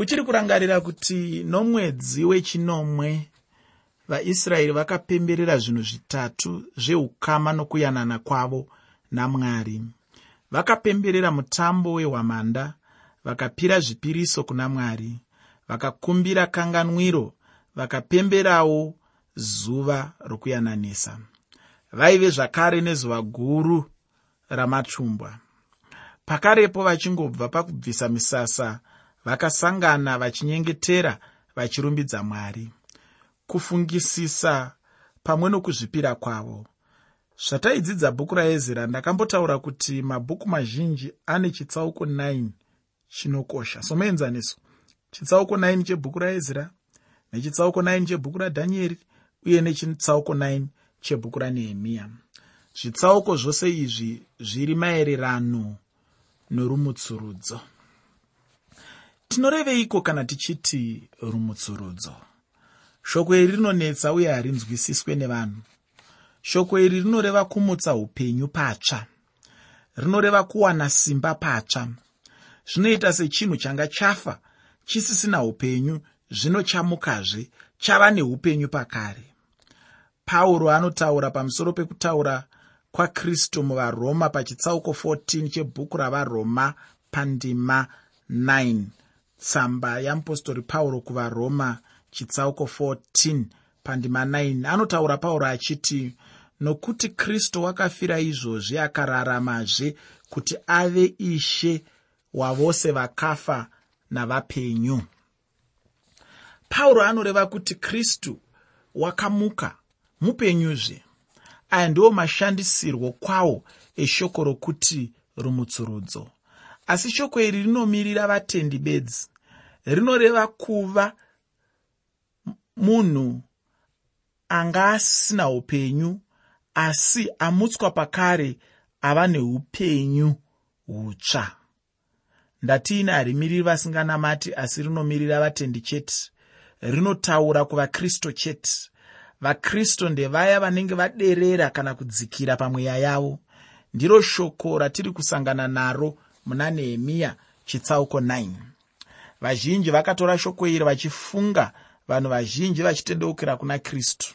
uchiri kurangarira kuti nomwedzi wechinomwe vaisraeri vakapemberera zvinhu zvitatu zveukama nokuyanana kwavo namwari. Vakapemberera mutambo wehwamanda vakapira zvipiriso kuna mwari vakakumbira kanganwiro vakapemberawo zuva rokuyananisa. Vaive zvakare nezuva guru ramatumbwa pakarepo vachingobva pakubvisa misasa vakasangana vachinyengetera vachirumbidza mwari. Kufungisisa pamwe nokuzvipira kwavo. Zvataidzidza bhuku raezera ndakambotaura kuti mabhuku mazhinji ane chitsauko 9 chinokosha. Somuenzaniso chitsauko 9 chebhuku raezera nechitsauko 9 chebhuku radhanieri uye nechitsauko 9 chebhuku ranehemiya zvitsauko zvose izvi zviri maererano norumutsurudzo tinoreveiko kana tichiti rumutsurudzo? Shoko iri rinonetsa uye harinzwisiswe nevanhu. Shoko iri rinoreva kumutsa upenyu patsva. Rinoreva kuwana simba patsva. Zvinoita sechinhu changa chafa chisisina upenyu zvino chamukazve chava neupenyu pakare. Pauro anotaura pamusoro pekutaura kwakristu muvaroma pachitsauko 14 chebhuku ravaroma pandima 9 tsamba yamupostori pauro kuvaroma chitsauko 14 pandima 9 anotaura pauro achiti nokuti kristu wakafira izvozvi akararamazve kuti ave ishe wavose vakafa navapenyu. Pauro anoreva kuti kristu wakamuka mupenyuzve aya ndiwo mashandisirwo kwawo eshoko rokuti rumutsurudzo. Asi shoko iri rinomirira vatendi bedzi rinoreva kuva munhu anga asisina upenyu asi amutswa pakare ava neupenyu hutsva. Ndatiini harimiriri vasinganamati asi rinomirira vatendi chete. Rinotaura kuvakristu chete. Vakristu ndevaya vanenge vaderera kana kudzikira pamweya yavo. Ndiro shoko ratiri kusangana naro muna nehemiya chitsauko 9 vazhinji vakatora shoko iri vachifunga vanhu vazhinji vachitendeukira kuna kristu.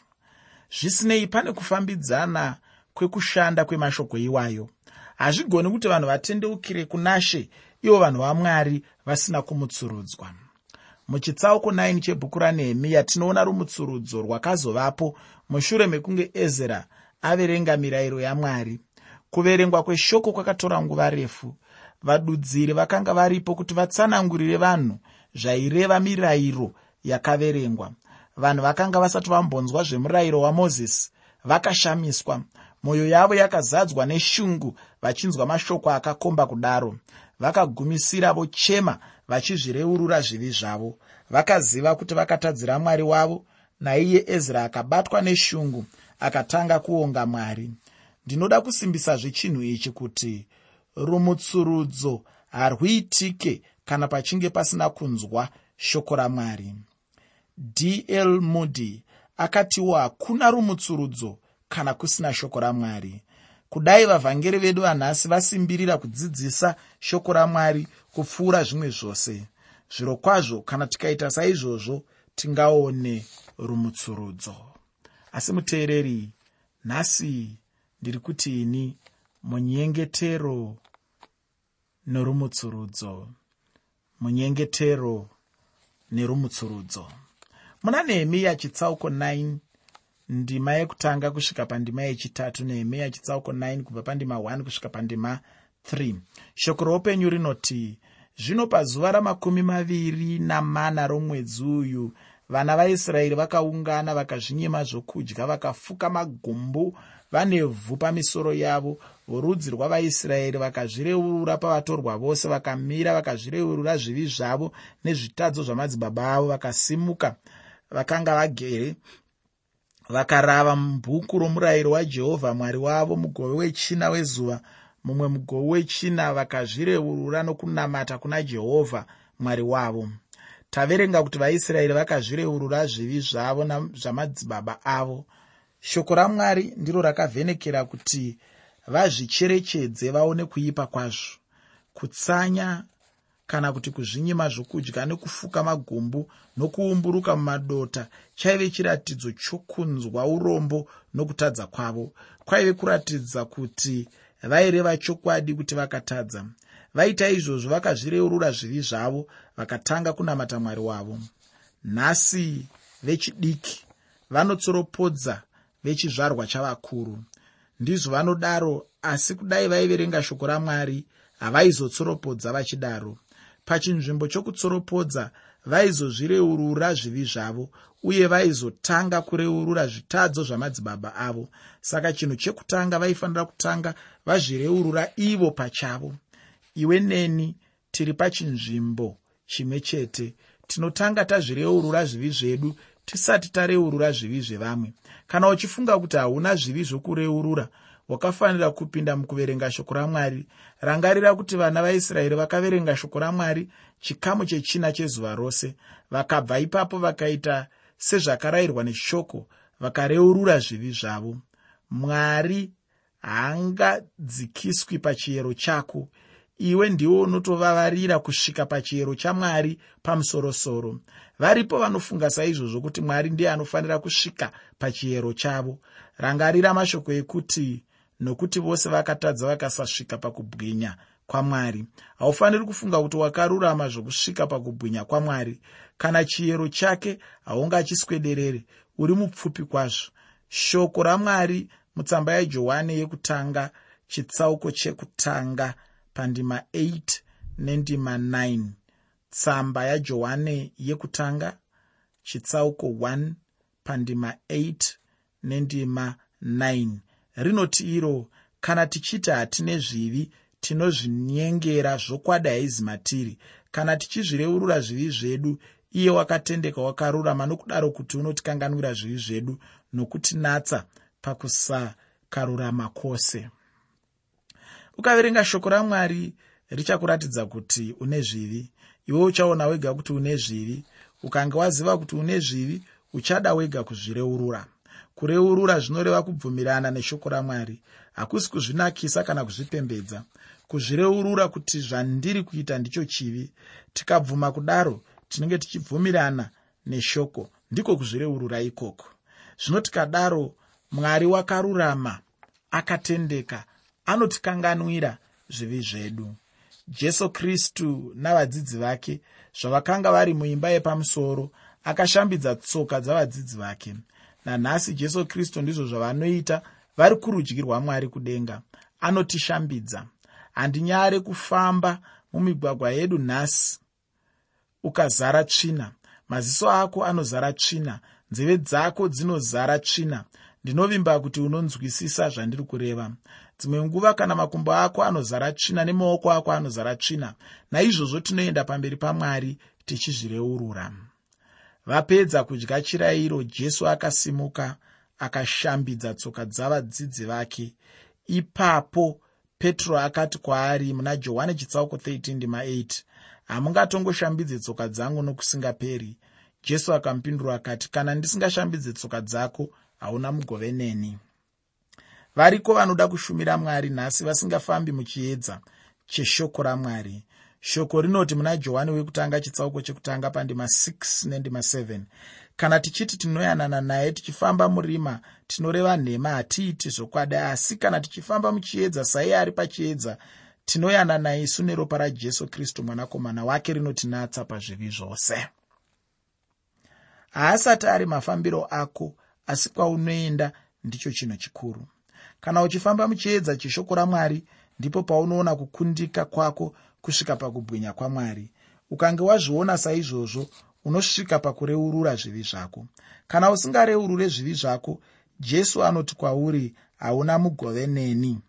Zvisinei pane kufambidzana kwekushanda kwemashoko iwayo. Hazvigoni kuti vanhu vatendeukire kunashe ivo vanhu vamwari vasina kumutsurudzwa. Muchitsauko 9 chebhuku ranehemiya tinoona rumutsurudzo rwakazovapo mushure mekunge ezera averenga mirayiro yamwari. Kuverengwa kweshoko kwakatora nguva refu vadudziri vakanga varipo kuti vatsanangurire vanhu zvaireva mirayiro yakaverengwa. Vanhu vakanga vasati vambonzwa zvemurayiro wamozisi vakashamiswa. Mwoyo yavo yakazadzwa neshungu vachinzwa mashoko akakomba kudaro. Vakagumisira vochema vachizvireurura zvivi zvavo. Vakaziva kuti vakatadzira mwari wavo naiye ezra akabatwa neshungu akatanga kuonga mwari. Ndinoda kusimbisazve chinhu ichi kuti rumutsurudzo harwuitike kana pachinge pasina kunzwa shoko ramwari. Dl mudi akatiwo hakuna rumutsurudzo kana kusina shoko ramwari. Kudai vavhangeri vedu vanhasi vasimbirira kudzidzisa shoko ramwari kupfuura zvimwe zvose. Zviro kwazvo kana tikaita saizvozvo tingaone rumutsurudzo asi muteereri nhasi ndiri kuti ini munyengetero norumutsurudzo munyengetero nerumutsurudzo. Muna nehemiya chitsauko 9 ndima yekutanga kusvika pandima yechitatu nehemiya chitsauko 9 kubva pandima 1 kusvika pandima 3 shoko roupenyu rinoti zvino pazuva ramakumi maviri namana romwedzi uyu vana vaisraeri vakaungana vakazvinyima zvokudya vakafuka magumbu vanevhu pamisoro yavo. Vorudzi rwavaisraeri vakazvireurura pavatorwa vose vakamira vakazvireurura zvivi zvavo nezvitadzo zvamadzibaba avo vakasimuka vakanga vagere vakarava mubhuku romurayiro wajehovha mwari wavo mugove wechina wezuva. Mumwe mugove wechina vakazvireurura nokunamata kuna jehovha mwari wavo. Taverenga kuti vaisraeri vakazvireurura zvivi zvavo nazvamadzibaba avo shoko ramwari ndiro rakavhenekera kuti vazvicherechedze vaone kuipa kwazvo. Kutsanya kana kuti kuzvinyima zvokudya nekufuka magumbu nokuumburuka mumadota chaive chiratidzo chokunzwa urombo nokutadza kwavo. Kwaive kuratidza kuti vaireva chokwadi kuti vakatadza. Vaita izvozvo vakazvireurura zvivi zvavo vakatanga kunamata mwari wavo. Nhasi vechidiki vanotsoropodza vechizvarwa chavakuru. Ndizvo vanodaro asi kudai vaiverenga shoko ramwari havaizotsoropodza vachidaro. Pachinzvimbo chokutsoropodza vaizozvireurura zvivi zvavo uye vaizotanga kureurura zvitadzo zvamadzibaba avo. Saka chinhu chekutanga vaifanira kutanga vazvireurura ivo pachavo. Iwe neni tiri pachinzvimbo chimwe chete. Tinotanga tazvireurura zvivi zvedu tisati tareurura zvivi zvevamwe. Kana uchifunga kuti hauna zvivi zvokureurura wakafanira kupinda mukuverenga shoko ramwari. Rangarira kuti vana vaisraeri vakaverenga shoko ramwari chikamu chechina chezuva rose. Vakabva ipapo vakaita sezvakarayirwa neshoko vakareurura zvivi zvavo. Mwari haangadzikiswi pachiyero chako iwe ndiwo unotovavarira kusvika pachiyero chamwari pamusorosoro. Varipo vanofunga saizvozvo kuti mwari ndiye anofanira kusvika pachiyero chavo. Rangarira mashoko ekuti nokuti vose vakatadza vakasasvika pakubwinya kwamwari. Haufaniri kufunga kuti wakarurama zvokusvika pakubwinya kwamwari. Kana chiyero chake haungachiswederere uri mupfupi kwazvo. Shoko ramwari mutsamba yajohani yekutanga chitsauko chekutanga pandima 8 nendima 9 tsamba yajohane yekutanga chitsauko 1 pandima 8 nendima 9 rinoti iro kana tichiti hatine zvivi tinozvinyengera zvokwadi haizi matiri kana tichizvireurura zvivi zvedu iye wakatendeka wakarurama nokudaro kuti unotikanganwira zvivi zvedu nokutinatsa pakusakarurama kwose ukaverenga shoko ramwari richakuratidza kuti une zvivi. Iwe uchaona wega kuti une zvivi. Ukange waziva kuti une zvivi uchada wega kuzvireurura. Kureurura zvinoreva kubvumirana neshoko ramwari. Hakusi kuzvinakisa kana kuzvipembedza. Kuzvireurura kuti zvandiri kuita ndicho chivi tikabvuma kudaro tinenge tichibvumirana neshoko ndiko kuzvireurura ikoko. Zvino tikadaro mwari wakarurama akatendeka anotikanganwira zvivi zvedu. Jesu kristu navadzidzi vake zvavakanga vari muimba yepamusoro akashambidza tsoka dzavadzidzi vake. Nanhasi jesu kristu ndizvo zvavanoita vari kurudyi rwamwari kudenga. Anotishambidza handinyare kufamba mumigwagwa yedu nhasi. Ukazara tsvina. Maziso ako anozara tsvina. Nzeve dzako dzinozara tsvina. Ndinovimba kuti unonzwisisa zvandiri kureva dzimwe nguva kana makumbo ako anozara tsvina nemaoko ako anozara tsvina naizvozvo tinoenda pamberi pamwari tichizvireurura. Vapedza kudya chirayiro jesu akasimuka akashambidza tsoka dzavadzidzi vake. Ipapo petro akati kwaari muna johani chitsauko 13:8 hamungatongoshambidze tsoka dzangu nokusingaperi. Jesu akamupindura akati kana ndisingashambidze tsoka dzako hauna mugove neni variko vanoda kushumira mwari nhasi vasingafambi muchiedza cheshoko ramwari. Shoko rinoti muna johani wekutanga chitsauko chekutanga pandima 6 nendima 7 kana tichiti tinoyanana naye tichifamba murima tinoreva nhema hatiiti zvokwadi. Asi kana tichifamba muchiedza saiye ari pachiedza tinoyanana isu neropa rajesu kristu mwanakomana wake rinotinatsa pazvivi zvose. Haasati ari mafambiro ako asi kwaunoenda ndicho chinhu chikuru kana uchifamba muchiedza cheshoko ramwari ndipo paunoona kukundika kwako kusvika pakubwinya kwamwari. Ukange wazviona saizvozvo unosvika pakureurura zvivi zvako. Kana usingareurure zvivi zvako jesu anoti kwauri hauna mugove neni.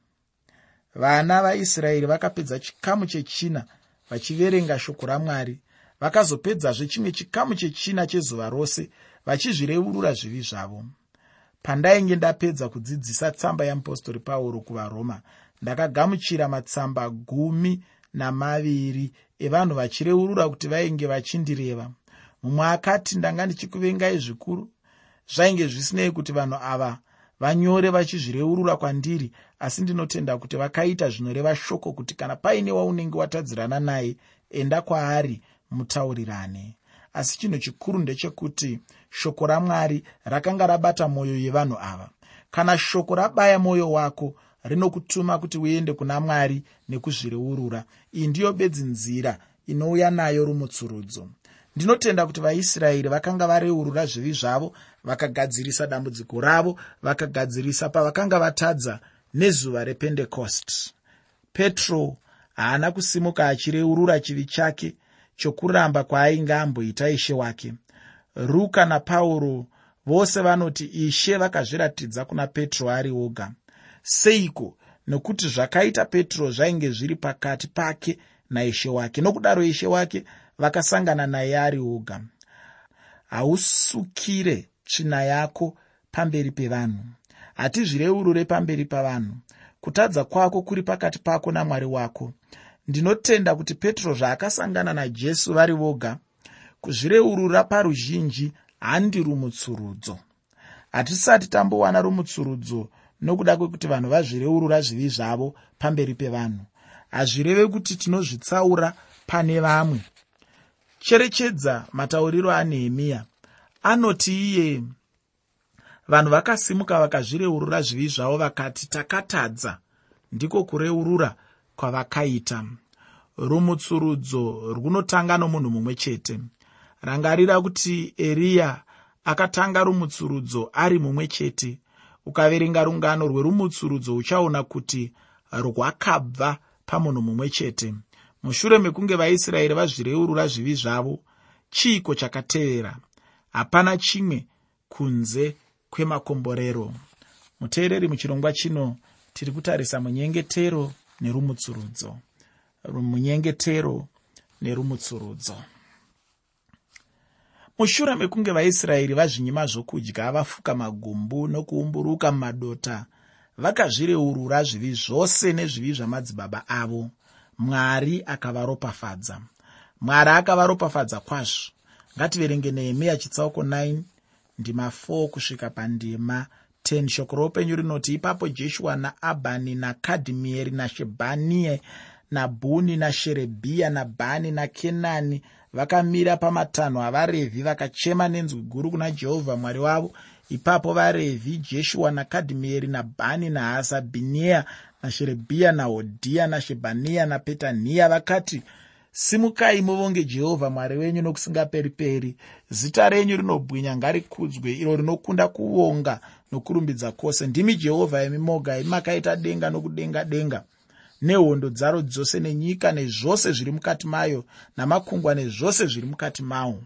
Vana vaisraeri vakapedza chikamu chechina vachiverenga shoko ramwari. Vakazopedzazve chimwe chikamu chechina chezuva rose vachizvireurura zvivi zvavo pandainge ndapedza kudzidzisa tsamba yeapostori pauro kuvaroma ndakagamuchira matsamba gumi namaviri evanhu vachireurura kuti vainge vachindireva. Mumwe akati ndanga ndichikuvengai zvikuru? Zvainge zvisinei kuti vanhu ava vanyore vachizvireurura kwandiri asi ndinotenda kuti vakaita zvinoreva shoko kuti kana paine waunenge watadzirana naye enda kwaari mutaurirane. Asi chinhu chikuru ndechekuti shoko ramwari rakanga rabata mwoyo yevanhu ava. Kana shoko rabaya mwoyo wako rinokutuma kuti uende kuna mwari nekuzvireurura iyi ndiyo bedzi nzira inouya nayo rumutsurudzo. Ndinotenda kuti vaisraeri vakanga vareurura zvivi zvavo vakagadzirisa dambudziko ravo vakagadzirisa pavakanga vatadza nezuva rependecost petro haana kusimuka achireurura chivi chake chokuramba kwaainge amboita ishe wake ruka napauro vose vanoti ishe vakazviratidza kuna petro ari oga. Seiko? Nekuti zvakaita petro zvainge zviri pakati pake naishe wake. Nokudaro ishe wake vakasangana naye ari oga. Hausukire tsvina yako pamberi pevanhu. Hatizvireurure pamberi pavanhu. Kutadza kwako kuri pakati pako namwari wako. Ndinotenda kuti petro zvaakasangana najesu vari voga kuzvireurura paruzhinji handi rumutsurudzo. Hatisati tambowana rumutsurudzo nokuda kwekuti vanhu vazvireurura zvivi zvavo pamberi pevanhu. Hazvireve kuti tinozvitsaura pane vamwe. Cherechedza matauriro anehemiya anoti iye vanhu vakasimuka vakazvireurura zvivi zvavo vakati takatadza ndiko kureurura kwavakaita. Rumutsurudzo runotanga nomunhu mumwe chete rangarira kuti eriya akatanga rumutsurudzo ari mumwe chete. Ukaverenga rungano rwerumutsurudzo uchaona kuti rwakabva pamunhu mumwe chete. Mushure mekunge vaisraeri vazvireurura zvivi zvavo chiiko chakatevera hapana chimwe kunze kwemakomborero. Muteereri muchirongwa chino tiri kutarisa munyengetero nerumutsurudzo. Munyengetero nerumutsurudzo mushure mekunge vaisraeri vazvinyima zvokudya vafuka magumbu nokuumburuka mumadota vakazvireurura zvivi zvose nezvivi zvamadzibaba avo. Mwari akavaropafadza. Mwari akavaropafadza kwazvo. Ngativerenge nehemiya chitsauko 9 ndima 4 kusvika pandima 10 shoko roupenyu rinoti ipapo jeshua naabhani nakadhimieri nashebhanie nabhuni nasherebhiya nabhani nakenani vakamira pamatanho avarevhi vakachema nenzwi guru kuna jehovha mwari wavo. Ipapo varevhi jeshua nakadhimieri nabhani nahasabhineya nasherebhiya nahodhiya nashebhaniya napetaniya vakati simukai muvonge jehovha mwari wenyu nokusingaperi-peri. Zita renyu rinobwinya ngarikudzwe iro rinokunda kuvonga nokurumbidza kwose. Ndimi jehovha yemimoga yemakaita denga nokudenga denga nehondo dzaro dzose nenyika nezvose zviri mukati mayo namakungwa nezvose zviri mukati mawo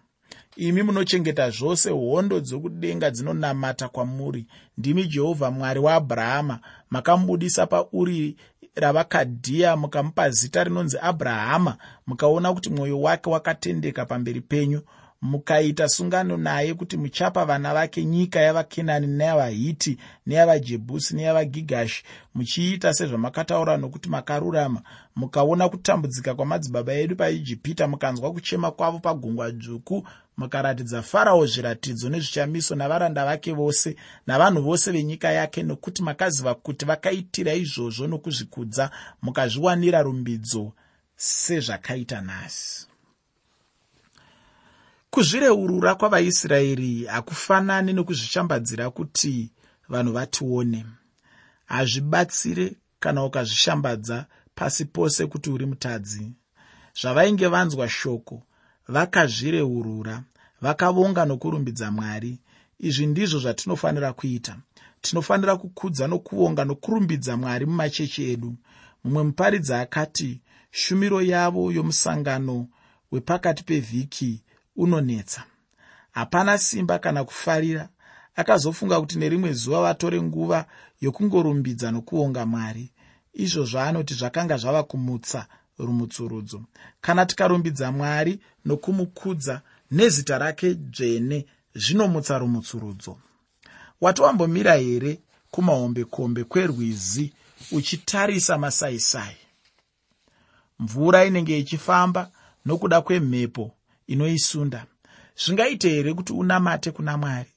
imi munochengeta zvose hondo dzokudenga dzinonamata kwamuri. Ndimi jehovha mwari waabrahama makamubudisa pauri ravakadhiya mukamupa zita rinonzi abrahama mukaona kuti mwoyo wake wakatendeka pamberi penyu mukaita sungano naye kuti muchapa vana vake nyika yavakenani neyavahiti neyavajebhusi neyavagigashi muchiita sezvamakataura nokuti makarurama. Mukaona kutambudzika kwamadzibaba edu paijipita mukanzwa kuchema kwavo pagungwa dzvuku mukaratidza farao zviratidzo nezvichamiso navaranda vake vose navanhu vose venyika yake nokuti makaziva kuti vakaitira izvozvo nokuzvikudza. Mukazviwanira rumbidzo sezvakaita nhasi kuzvireurura kwavaisraeri hakufanani nokuzvishambadzira kuti vanhu vatione. Hazvibatsire kana ukazvishambadza pasi pose kuti uri mutadzi. Zvavainge vanzwa shoko vakazvireurura vakavonga nokurumbidza mwari. Izvi ndizvo zvatinofanira kuita. Tinofanira kukudza nokuvonga nokurumbidza mwari mumachechi edu. Mumwe muparidzi akati shumiro yavo yomusangano wepakati pevhiki unonetsa. Hapana simba kana kufarira akazofunga kuti nerimwe zuva vatore nguva yokungorumbidza nokuonga mwari. Izvo zvaanoti zvakanga zvava kumutsa rumutsurudzo. Kana tikarumbidza mwari nokumukudza nezita rake dzvene zvinomutsa rumutsurudzo. Wati wambomira here kumahombekombe kwerwizi uchitarisa masaisai? Mvura inenge ichifamba nokuda kwemhepo inoisunda. Zvingaite here kuti unamate kuna mwari?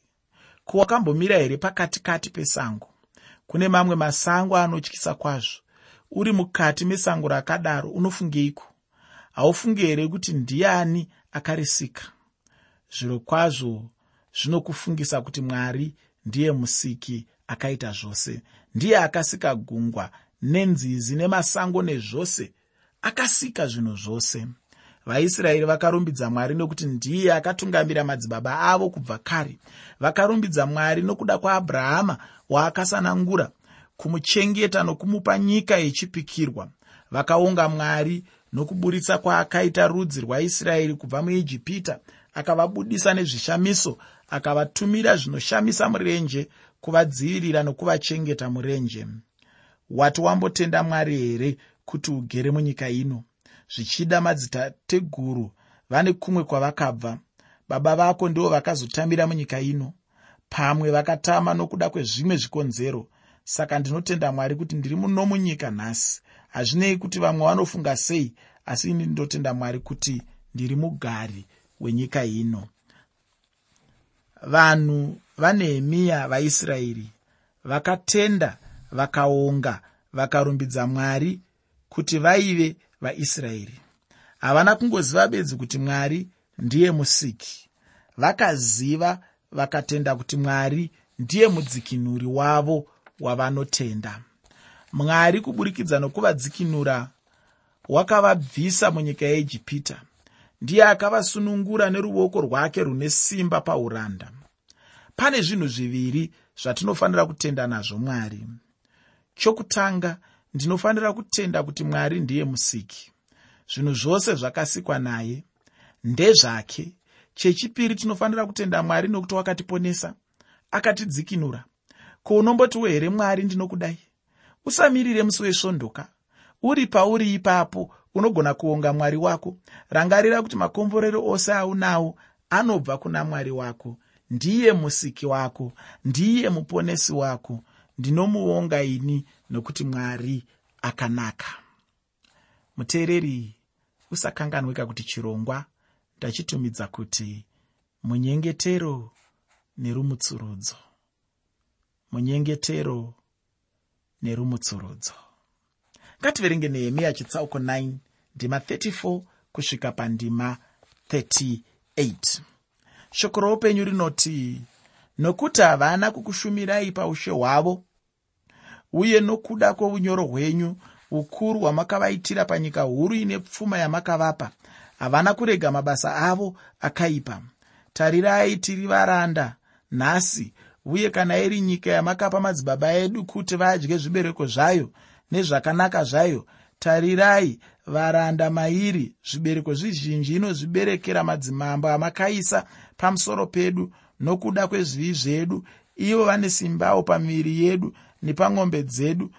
Ko wakambomira here pakatikati pesango? Kune mamwe masango anotyisa kwazvo. Uri mukati mesango rakadaro unofungeiko? Haufungi here kuti ndiani akarisika? Zviro kwazvo zvinokufungisa kuti mwari ndiye musiki akaita zvose. Ndiye akasika gungwa nenzizi nemasango nezvose akasika zvinhu zvose vaisraeri vakarumbidza mwari nokuti ndiye akatungamira madzibaba avo kubva kare. Vakarumbidza mwari nokuda kwaabrahama waakasanangura kumuchengeta nokumupa nyika yechipikirwa. Vakaunga mwari nokuburitsa kwaakaita rudzi rwaisraeri kubva muijipita akavabudisa nezvishamiso akavatumira zvinoshamisa murenje kuvadzivirira nokuvachengeta murenje. Wati wambotenda mwari here kuti ugere munyika ino zvichida madzitateguru vane kumwe kwavakabva. Baba vako ndivo vakazotambira munyika ino. Pamwe vakatama nokuda kwezvimwe zvikonzero. Saka ndinotenda mwari kuti ndiri muno munyika nhasi. Hazvinei kuti vamwe vanofunga sei asi ini ndinotenda mwari kuti ndiri mugari wenyika ino. Vanhu vanehemiya vaisraeri vakatenda vakaonga vakarumbidza mwari kuti vaive vaisraeri. Havana kungoziva bedzi kuti mwari ndiye musiki. Vakaziva vakatenda kuti mwari ndiye mudzikinuri wavo wavanotenda. Mwari kuburikidza nokuvadzikinura wakavabvisa munyika yeijipita ndiye akavasunungura neruoko rwake rune simba pauranda. Pane zvinhu zviviri zvatinofanira kutenda nazvo mwari. Chokutanga ndinofanira kutenda kuti mwari ndiye musiki. Zvinhu zvose zvakasikwa naye ndezvake. Chechipiri tinofanira kutenda mwari nokuti wakatiponesa akatidzikinura. Ko unombotiwo here mwari ndinokudai? Usamirire musi wesvondoka. Uri pauri ipapo unogona kuonga mwari wako. Rangarira kuti makomborero ose aunawo anobva kuna mwari wako. Ndiye musiki wako ndiye muponesi wako. Ndinomuonga ini nokuti mwari akanaka. Muteereri usakanganwika kuti chirongwa ndachitumidza kuti munyengetero nerumutsurudzo. Munyengetero nerumutsurudzo. Ngativerenge nehemiya chitsauko 9 ndima 34 kusvika pandima 38 shoko roupenyu rinoti nokuti havana kukushumirai paushe hwavo uye nokuda kwounyoro hwenyu ukuru hwamakavaitira panyika huru ine pfuma yamakavapa. Havana kurega mabasa avo akaipa. Tarirai tiri varanda nhasi uye kana iri nyika yamakapa madzibaba edu kuti vadye zvibereko zvayo nezvakanaka zvayo tarirai varanda mairi zvibereko zvizhinji inozviberekera madzimambo amakaisa pamusoro pedu. Nokuda kwezvivi zvedu ivo vane simbawo pamiviri yedu nepamwombe dzedu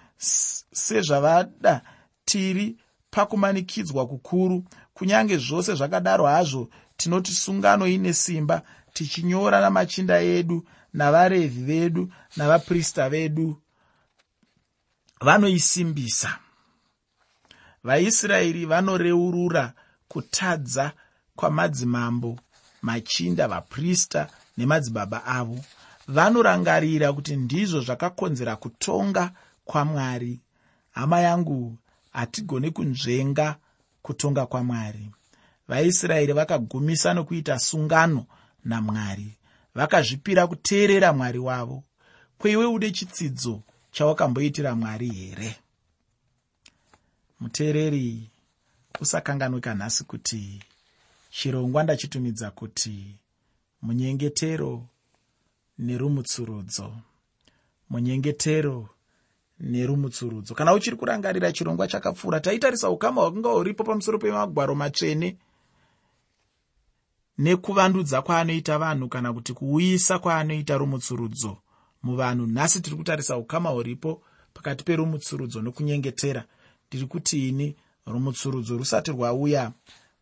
sezvavada tiri pakumanikidzwa kukuru. Kunyange zvose zvakadaro hazvo tinoti sungano ine simba tichinyora namachinda edu navarevhi vedu navaprista vedu. Vanoisimbisa. Vaisraeri vanoreurura kutadza kwamadzimambo machinda vaprista nemadzibaba avo vanorangarira kuti ndizvo zvakakonzera kutonga kwamwari. Hama yangu hatigoni kunzvenga kutonga kwamwari. Vaisraeri vakagumisa nokuita sungano namwari. Vakazvipira kuteerera mwari wavo. Kweiwe ude chitsidzo chawakamboitira mwari here? Muteereri usakanganwika nhasi kuti chirongwa ndachitumidza kuti munyengetero nerumutsurudzo. Munyengetero nerumutsurudzo. Kana uchiri kurangarira chirongwa chakapfuura taitarisa ukama hwakanga huripo pamusoro pemagwaro matsvene. Nekuvandudza kwaanoita vanhu kana kuti kuuyisa kwaanoita rumutsurudzo muvanhu. Nhasi tiri kutarisa ukama huripo pakati perumutsurudzo nokunyengetera. Ndiri kuti ini rumutsurudzo rusati rwauya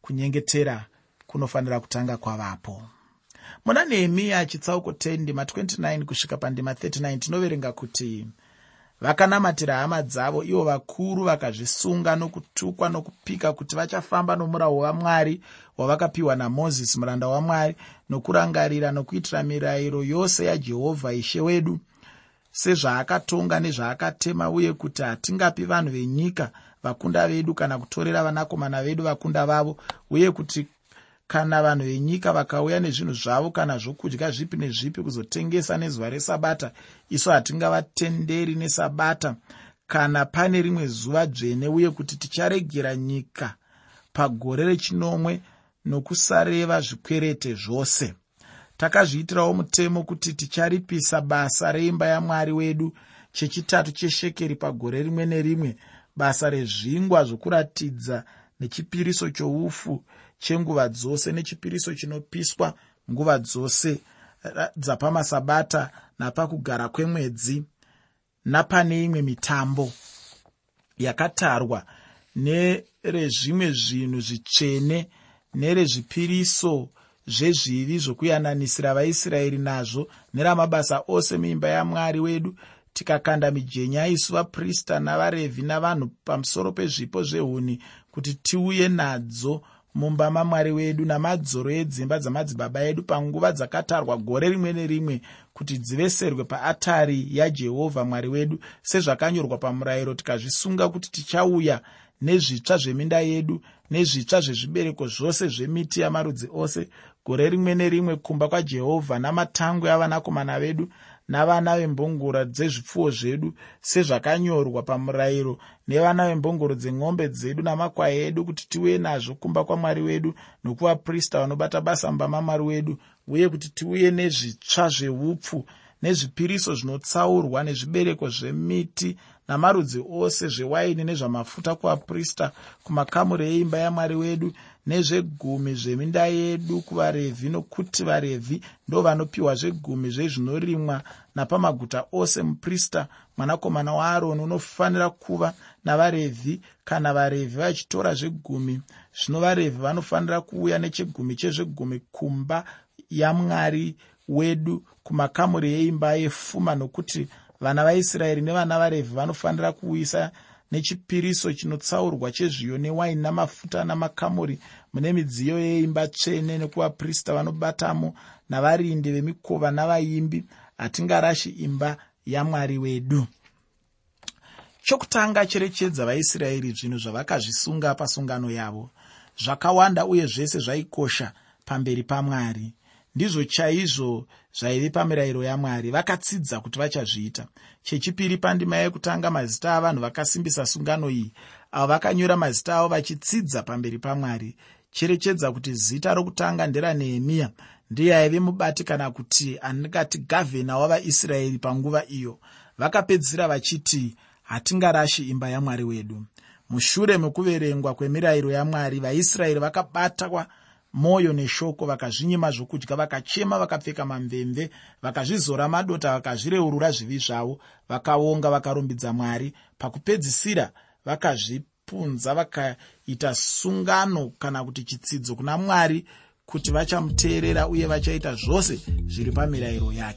kunyengetera kunofanira kutanga kwavapo muna nehemiya chitsauko 10 ndima 29 kusvika pandima 39 tinoverenga kuti vakanamatira hama dzavo ivo vakuru vakazvisunga nokutukwa nokupika kuti vachafamba nomurau wamwari wavakapiwa namozisi muranda wamwari nokurangarira nokuitira mirayiro yose yajehovha ishe wedu. Sezvaakatonga nezvaakatema uye kuti hatingapi vanhu venyika vakunda vedu kana kutorera vanakomana vedu vakunda vavo uye kuti kana vanhu venyika vakauya nezvinhu zvavo kana zvokudya zvipi nezvipi kuzotengesa nezuva resabata isu hatingavatenderi nesabata. Kana pane rimwe zuva dzvene uye kuti ticharegera nyika pagore rechinomwe nokusareva zvikwerete zvose. Takazviitirawo mutemo kuti ticharipisa basa reimba yamwari wedu chechitatu cheshekeri pagore rimwe nerimwe basa rezvingwa zvokuratidza nechipiriso choufu chenguva dzose nechipiriso chinopiswa nguva dzose dzapamasabata napakugara kwemwedzi napane imwe mitambo yakatarwa nerezvimwe zvinhu zvitsvene nerezvipiriso zvezvivi zvokuyananisira vaisraeri nazvo neramabasa ose muimba yamwari wedu. Tikakanda mijenya isu vaprista navarevhi navanhu pamusoro pezvipo zvehuni kuti tiuye nadzo mumba mamwari wedu namadzoro edzimba dzamadzibaba edu panguva dzakatarwa gore rimwe nerimwe kuti dziveserwe paatari yajehovha mwari wedu. Sezvakanyorwa pamurayiro tikazvisunga kuti tichauya nezvitsva zveminda yedu nezvitsva zvezvibereko zvose zvemiti yamarudzi ose. Gore rimwe nerimwe kumba kwajehovha namatangwe avanakomana vedu navana vembongoro dzezvipfuwo zvedu sezvakanyorwa pamurayiro nevana vembongoro dzemombe dzedu namakwai edu kuti tiuye nazvo kumba kwamwari wedu nokuvaprista vanobata basa mumba mamwari wedu uye kuti tiuye nezvitsva zveupfu nezvipiriso zvinotsaurwa nezvibereko zvemiti namarudzi ose zvewaini nezvamafuta kuvaprista kumakamuri eimba yamwari wedu nezvegumi zveminda yedu kuvarevhi nokuti varevhi ndo vanopiwa zvegumi zvezvinorimwa napamaguta ose muprista mwanakomana waaroni unofanira kuva navarevhi. Kana varevhi vachitora zvegumi zvino varevhi vanofanira kuuya nechegumi chezvegumi kumba yamwari wedu kumakamuri yeimba yefuma nokuti vana vaisraeri nevana varevhi vanofanira kuuyisa nechipiriso chinotsaurwa chezviyo newaini namafuta namakamuri mune midziyo yeimba tsvene nekuvaprista vanobatamo navarindi vemikova navaimbi. Hatingarashi imba yamwari wedu. Chokutanga cherechedza vaisraeri zvinhu zvavakazvisunga pasungano yavo. Zvakawanda uye zvese zvaikosha pamberi pamwari ndizvo chaizvo zvaive pamirayiro yamwari. Vakatsidza kuti vachazviita. Chechipiri pandima yekutanga mazita avanhu vakasimbisa sungano iyi avo vakanyora mazita avo vachitsidza pamberi pamwari cherechedza kuti zita rokutanga nderanehemiya ndiye aive mubati kana kuti andingati gavhena wavaisraeri panguva iyo. Vakapedzisira vachiti hatingarashi imba yamwari wedu. Mushure mekuverengwa kwemirayiro yamwari vaisraeri vakabatwa mwoyo neshoko vakazvinyima zvokudya vakachema vakapfeka mamvemve vakazvizora madota vakazvireurura zvivi zvavo vakaonga vakarumbidza mwari. Pakupedzisira vakazvipunza vakaita sungano kana kuti chitsidzo kuna mwari kuti vachamuteerera uye vachaita zvose zviri pamirayiro yake